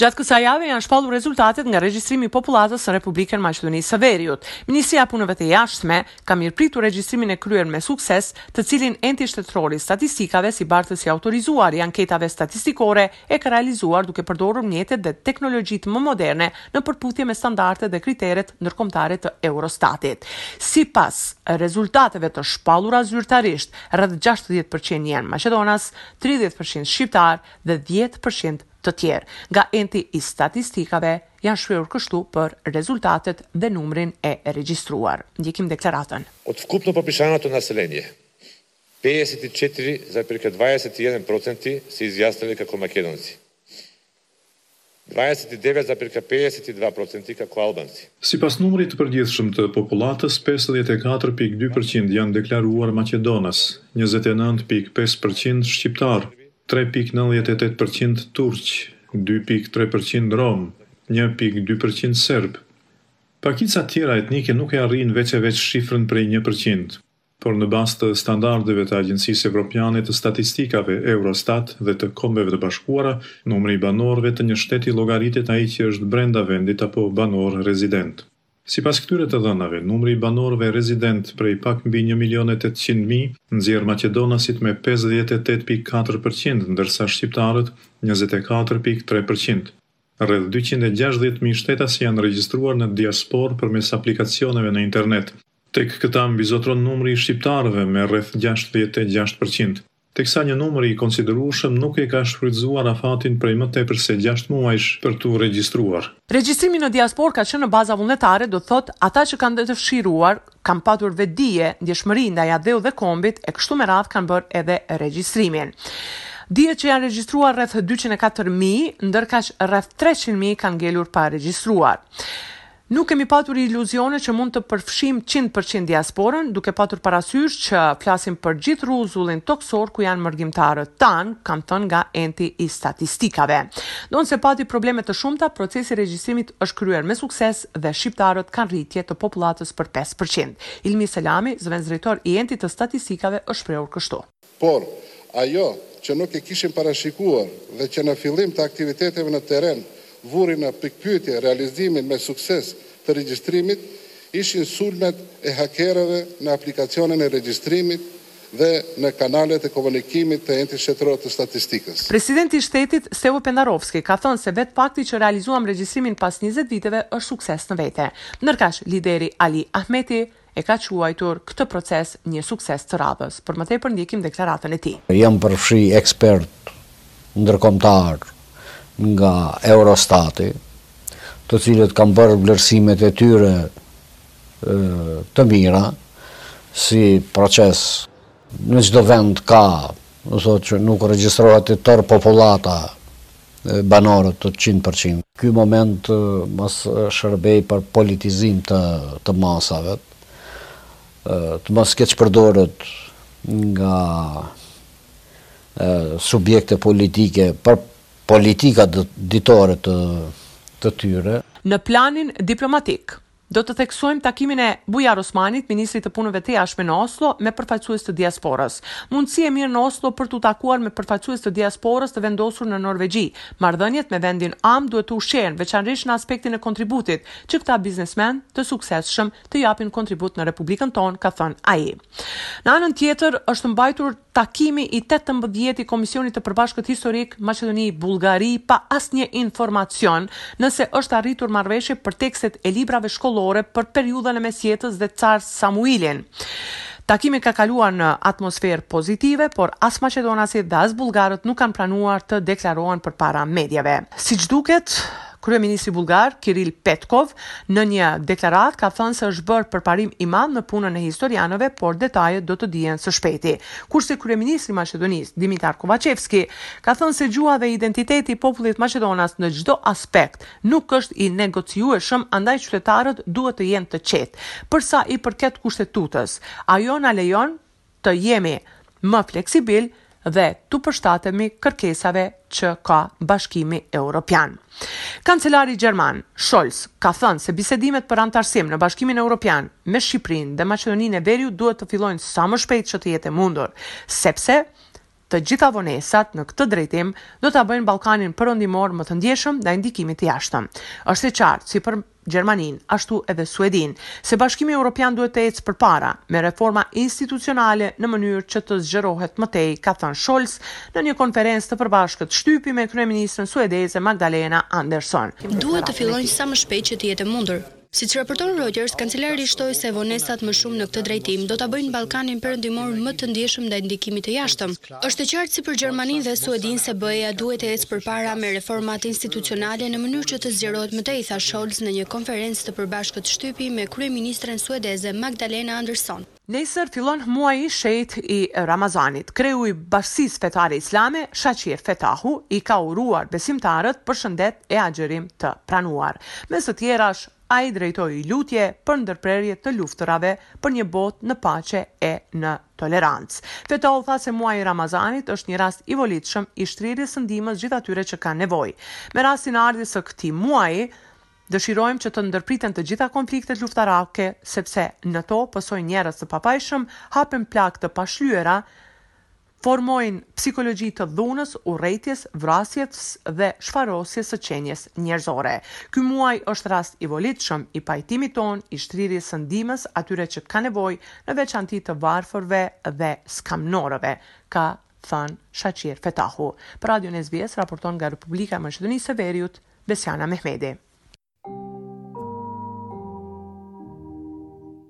Gjatë kësaj jave janë shpallur rezultatet nga regjistrimi i popullatës në Republikën e Maqedonisë së Veriut. Ministria e Punëve të Jashtme ka mirëpritur regjistrimin e kryer me sukses, të cilin Enti Shtetëror i Statistikave si bartës i autorizuar i anketave statistikore e ka realizuar duke përdorur mjetet dhe teknologjitë më moderne në përputhje me standardet dhe kriteret ndërkombëtare të Eurostatit. Sipas rezultateve të shpallura zyrtarisht, rreth gjashtëdhjetë për qind janë maqedonas, tridhjetë për qind shqiptarë dhe dhjetë për qind të tjerë nga Enti i Statistikave janë shprehur kështu për rezultatet dhe numrin e regjistruar. Ndjekim deklaratën. Od vkupno popishanoto naselenie. Pedeset i çetiri zapirka dvaeset i eden procenti se izjasnile kako makedonci. Dvaeset i devet zapirka pedeset i dva procenti kako albanci. Sipas numrit të përgjithshëm të popullatës, pesëdhjetë e katër pikë dy përqind janë deklaruar maqedonas, njëzet e nëntë pikë pesë përqind shqiptarë, tre pikë nëntëdhjetë e tetë përqind turq, dy pikë tre përqind romë, një pikë dy përqind serbë. Pakicat tjera etnike nuk e arrijnë veç e veç shifrën prej një përqind. por në bazë të standardeve të Agjencisë Evropiane të Statistikave, Eurostat, dhe të Kombeve të Bashkuara, numri i banorëve të një shteti llogaritet ai që është brenda vendit apo banor rezident. Sipas këtyre të dhënave, numri i banorëve rezidentë prej pak mbi një milion e tetëqind mijë, nxjerr maqedonasit me pesëdhjetë e tetë pikë katër për qind, ndërsa shqiptarët, njëzet e katër pikë tre për qind. Rreth dyqind e gjashtëdhjetë mijë shtetas janë regjistruar në diasporë përmes aplikacioneve në internet, Tek këta mbizotëron numri i shqiptarëve me rreth gjashtëdhjetë e gjashtë për qind, teksa një numër i konsiderueshëm nuk e ka shfrytëzuar afatin prej më tepër se gjashtë muajsh për t'u regjistruar. Regjistrimi në diasporë ka qenë në baza vullnetare, do të thotë ata që kanë dëshiruar kanë patur vetëdije, ndjeshmëri ndaj atdheut dhe kombit e kështu me radhë kanë bërë edhe regjistrimin. Dihet që janë regjistruar rreth dyqind e katër mijë, ndërkaq rreth treqind mijë kanë ngelur pa regjistruar. Nuk kemi patur iluzione që mund të përfshijmë qind për qind diasporën, duke patur parasysh që flasim për gjithë rruzullin tokësor ku janë mërgimtarët tanë, kanë thënë nga Enti i Statistikave. Ndonëse pati probleme të shumta, procesi i regjistrimit është kryer me sukses dhe shqiptarët kanë rritje të popullatës për pesë për qind. Ilmi Selami, zëvendësdrejtor i Entit të Statistikave është shprehur kështu. Por, ajo, që nuk e kishim parashikuar dhe që në fillim të aktiviteteve në terren vuri në pikëpyetje realizimin me sukses të regjistrimit, ishin sulmet e hakerëve në aplikacionin e regjistrimit dhe në kanalet e komunikimit të Entit Shtetëror të Statistikës. Presidenti i shtetit, Stevo Pendarovski, ka thënë se vetë fakti që realizuam regjistrimin pas njëzet viteve është sukses në vete. Ndërkaq, lideri Ali Ahmeti, e ka quajtur këtë proces një sukses të radhës. Për më tepër ndjekim deklaratën e tij. Janë përfshi ekspertë ndërkombëtarë nga Eurostati, të cilët kanë bërë vlerësimet e tyre të mira si proces. Në çdo vend ka, do të thotë që nuk regjistrohet tërë popullata e banorët qind për qind. Ky moment mos shërbejë për politizim të masave, të mos keqpërdoret nga subjekte politike për politika ditore të të tyre. Në planin diplomatik, Do të theksojmë takimin e Bujar Osmanit, ministrit të Punëve të Jashtme në Oslo, me përfaqësues të diasporës. Mundësi e mirë në Oslo për t'u takuar me përfaqësues të diasporës të vendosur në Norvegji. Marrëdhëniet me vendin amë duhet të ushqehen, veçanërisht në aspektin e kontributit, që këta biznesmenë të suksesshëm të japin kontribut në Republikën tonë, ka thënë ai. Në anën tjetër, është mbajtur. Takimi i tetëmbëdhjetë i Komisionit të Përbashkët Historik Maqedoni-Bullgari pa asnjë informacion nëse është arritur marrëveshje për tekstet e librave shkollore për periudhën e mesjetës dhe Car Samuilin. Takimi ka kaluar në atmosferë pozitive, por as maqedonasit dhe as bullgarët nuk kanë pranuar të deklarohen përpara mediave. Siç duket, Kryeministri bullgar, Kiril Petkov, në një deklaratë ka thënë se është bërë përparim i madh në punën e historianëve, por detajet do të dihen së shpejti. Kurse kryeministri i Maqedonisë, Dimitar Kovaçevski, ka thënë se gjuha dhe identiteti i popullit maqedonas në çdo aspekt nuk është i negociueshëm, andaj qytetarët duhet të jenë të qetë. Përsa i përket Kushtetutës, ajo na lejon të jemi më fleksibilë dhe t'u përshtatemi kërkesave që ka Bashkimi Europian. Kancelari gjerman, Scholz, ka thënë se bisedimet për anëtarësim në Bashkimin Europian me Shqipërinë dhe Maqedoninë e Veriut duhet të fillojnë sa më shpejt që të jetë e mundur, sepse Të gjitha vonesat në këtë drejtim do ta bëjnë Ballkanin Perëndimor më të ndjeshëm ndaj ndikimit të jashtëm. Është e qartë, si për Gjermaninë, ashtu edhe Suedinë, se Bashkimi Europian duhet të ecë përpara, me reforma institucionale në mënyrë që të zgjerohet më tej, ka thënë Scholz në një konferencë të përbashkët shtypi me kryeministren suedeze Magdalena Andersson. Duhet të fillojnë sa më shpejt që të jetë e mundur. Siç raporton Reuters, kancelari shtoi se vonesat më shumë në këtë drejtim do ta bëjnë Ballkanin Perëndimor më të ndjeshëm ndaj ndikimit të jashtëm. Është e qartë si për Gjermaninë dhe Suedinë se BE-ja duhet të ecë përpara me reformat institucionale në mënyrë që të zgjerohet më tej, tha Scholz në një konferencë të përbashkët shtypi me kryeministren suedeze Magdalena Andersson. Nesër fillon muaji i shenjtë i Ramazanit. Kreu i Bashkësisë Fetare Islame, Shaqir Fetahu, i ka uruar besimtarët për shëndet e agjërim të pranuar. Mes të tjerash, ai drejtoi lutje për ndërprerje të luftërave, për një botë në paqe e në tolerancë. Fetahu tha se muaji i Ramazanit është një rast i volitshëm i shtrirjes së ndihmës gjithë atyre që kanë nevojë. Me rastin e ardhjes së këtij muaji, Dëshirojmë që të ndërpriten të gjitha konfliktet luftarake, sepse në to pësojnë njerëz të pafajshëm, hapen plagë të pashlyera, formojnë psikologji të dhunës, urrejtjes, vrasjes dhe shfarosjes së qenies njerëzore. Ky muaj është rast i volitshëm i pajtimit tonë, i shtrirjes së ndihmës atyre që kanë nevojë, në veçanti të varfërve dhe skamnorëve, ka thënë Shaqir Fetahu. Për Radion SBS raporton nga Republika e Maqedonisë së Veriut, Besjana Mehmeti.